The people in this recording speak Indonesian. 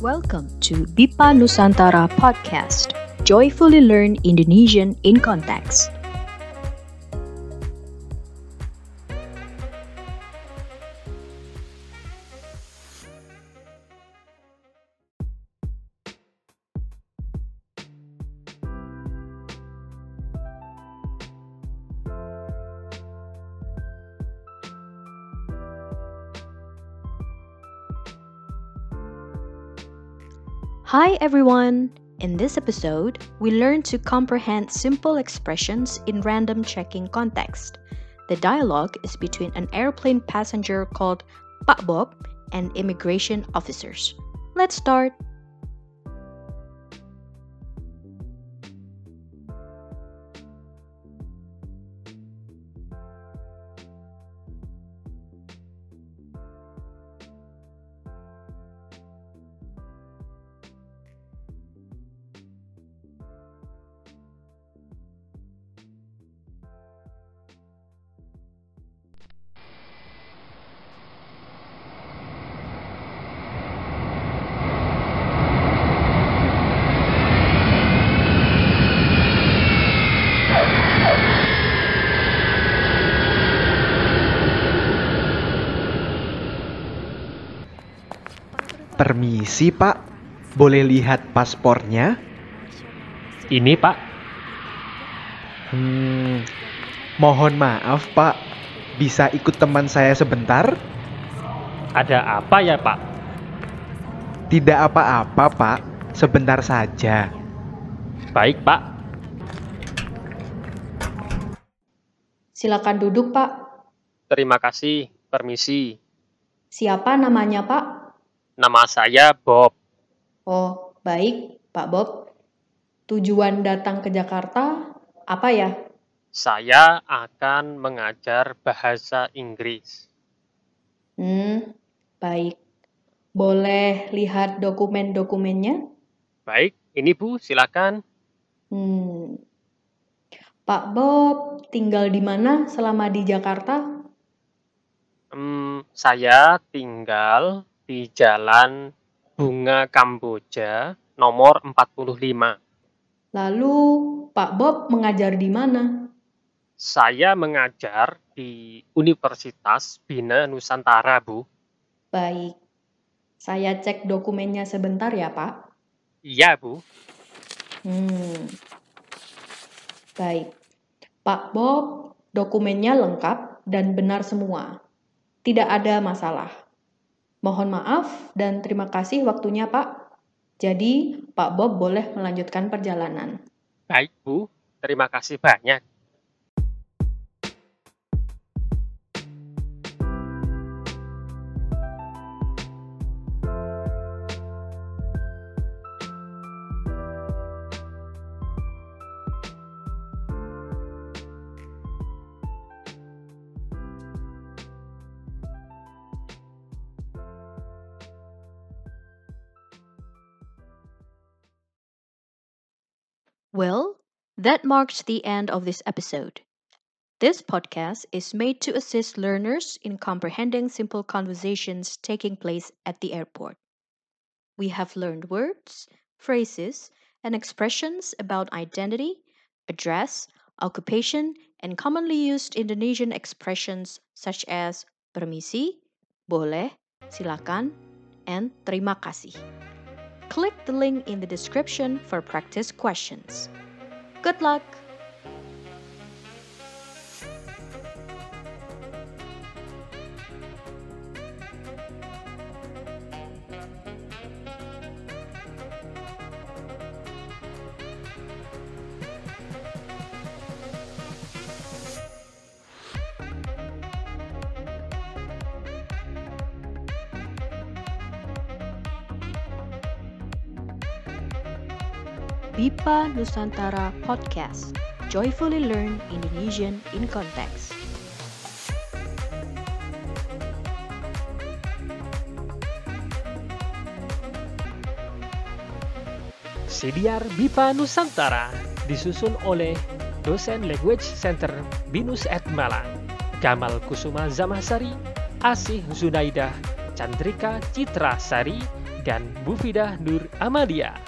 Welcome to BIPA Nusantara Podcast. Joyfully learn Indonesian in context. Hi everyone! In this episode, we learn to comprehend simple expressions in random checking context. The dialogue is between an airplane passenger called Pak Bob and immigration officers. Let's start! Permisi, Pak. Boleh lihat paspornya? Ini Pak, Hmm, mohon maaf, Pak. Bisa ikut teman saya sebentar? ada apa ya Pak? Tidak apa-apa, Pak. Sebentar saja. Baik Pak, Silakan duduk, Pak. terima kasih. Permisi, Siapa namanya, Pak? Nama saya Bob. Oh, baik, Pak Bob. Tujuan datang ke Jakarta apa ya? Saya akan mengajar bahasa Inggris. Hmm, baik. Boleh lihat dokumen-dokumennya? Baik, ini Bu, silakan. Hmm. Pak Bob tinggal di mana selama di Jakarta? Hmm, saya tinggal di Jalan Bunga Kamboja nomor 45. Lalu Pak Bob mengajar di mana? Saya mengajar di Universitas Bina Nusantara, Bu. Baik. Saya cek dokumennya sebentar ya, Pak. Iya, Bu. Hmm. Baik. Pak Bob, dokumennya lengkap dan benar semua. Tidak ada masalah. Mohon maaf dan terima kasih waktunya, Pak. Jadi, Pak Bob boleh melanjutkan perjalanan. Baik, Bu. Terima kasih banyak. Well, that marks the end of this episode. This podcast is made to assist learners in comprehending simple conversations taking place at the airport. We have learned words, phrases, and expressions about identity, address, occupation, and commonly used Indonesian expressions such as permisi, boleh, silakan, and terima kasih. Click the link in the description for practice questions. Good luck! BIPA Nusantara Podcast. Joyfully learn Indonesian in context. Sidiar BIPA Nusantara disusun oleh dosen Language Center Binus at Malang, Gamal Kusuma Zamasari, Asih Zunaidah, Chandrika Citra Sari, dan Bu Fidah Nur Amalia.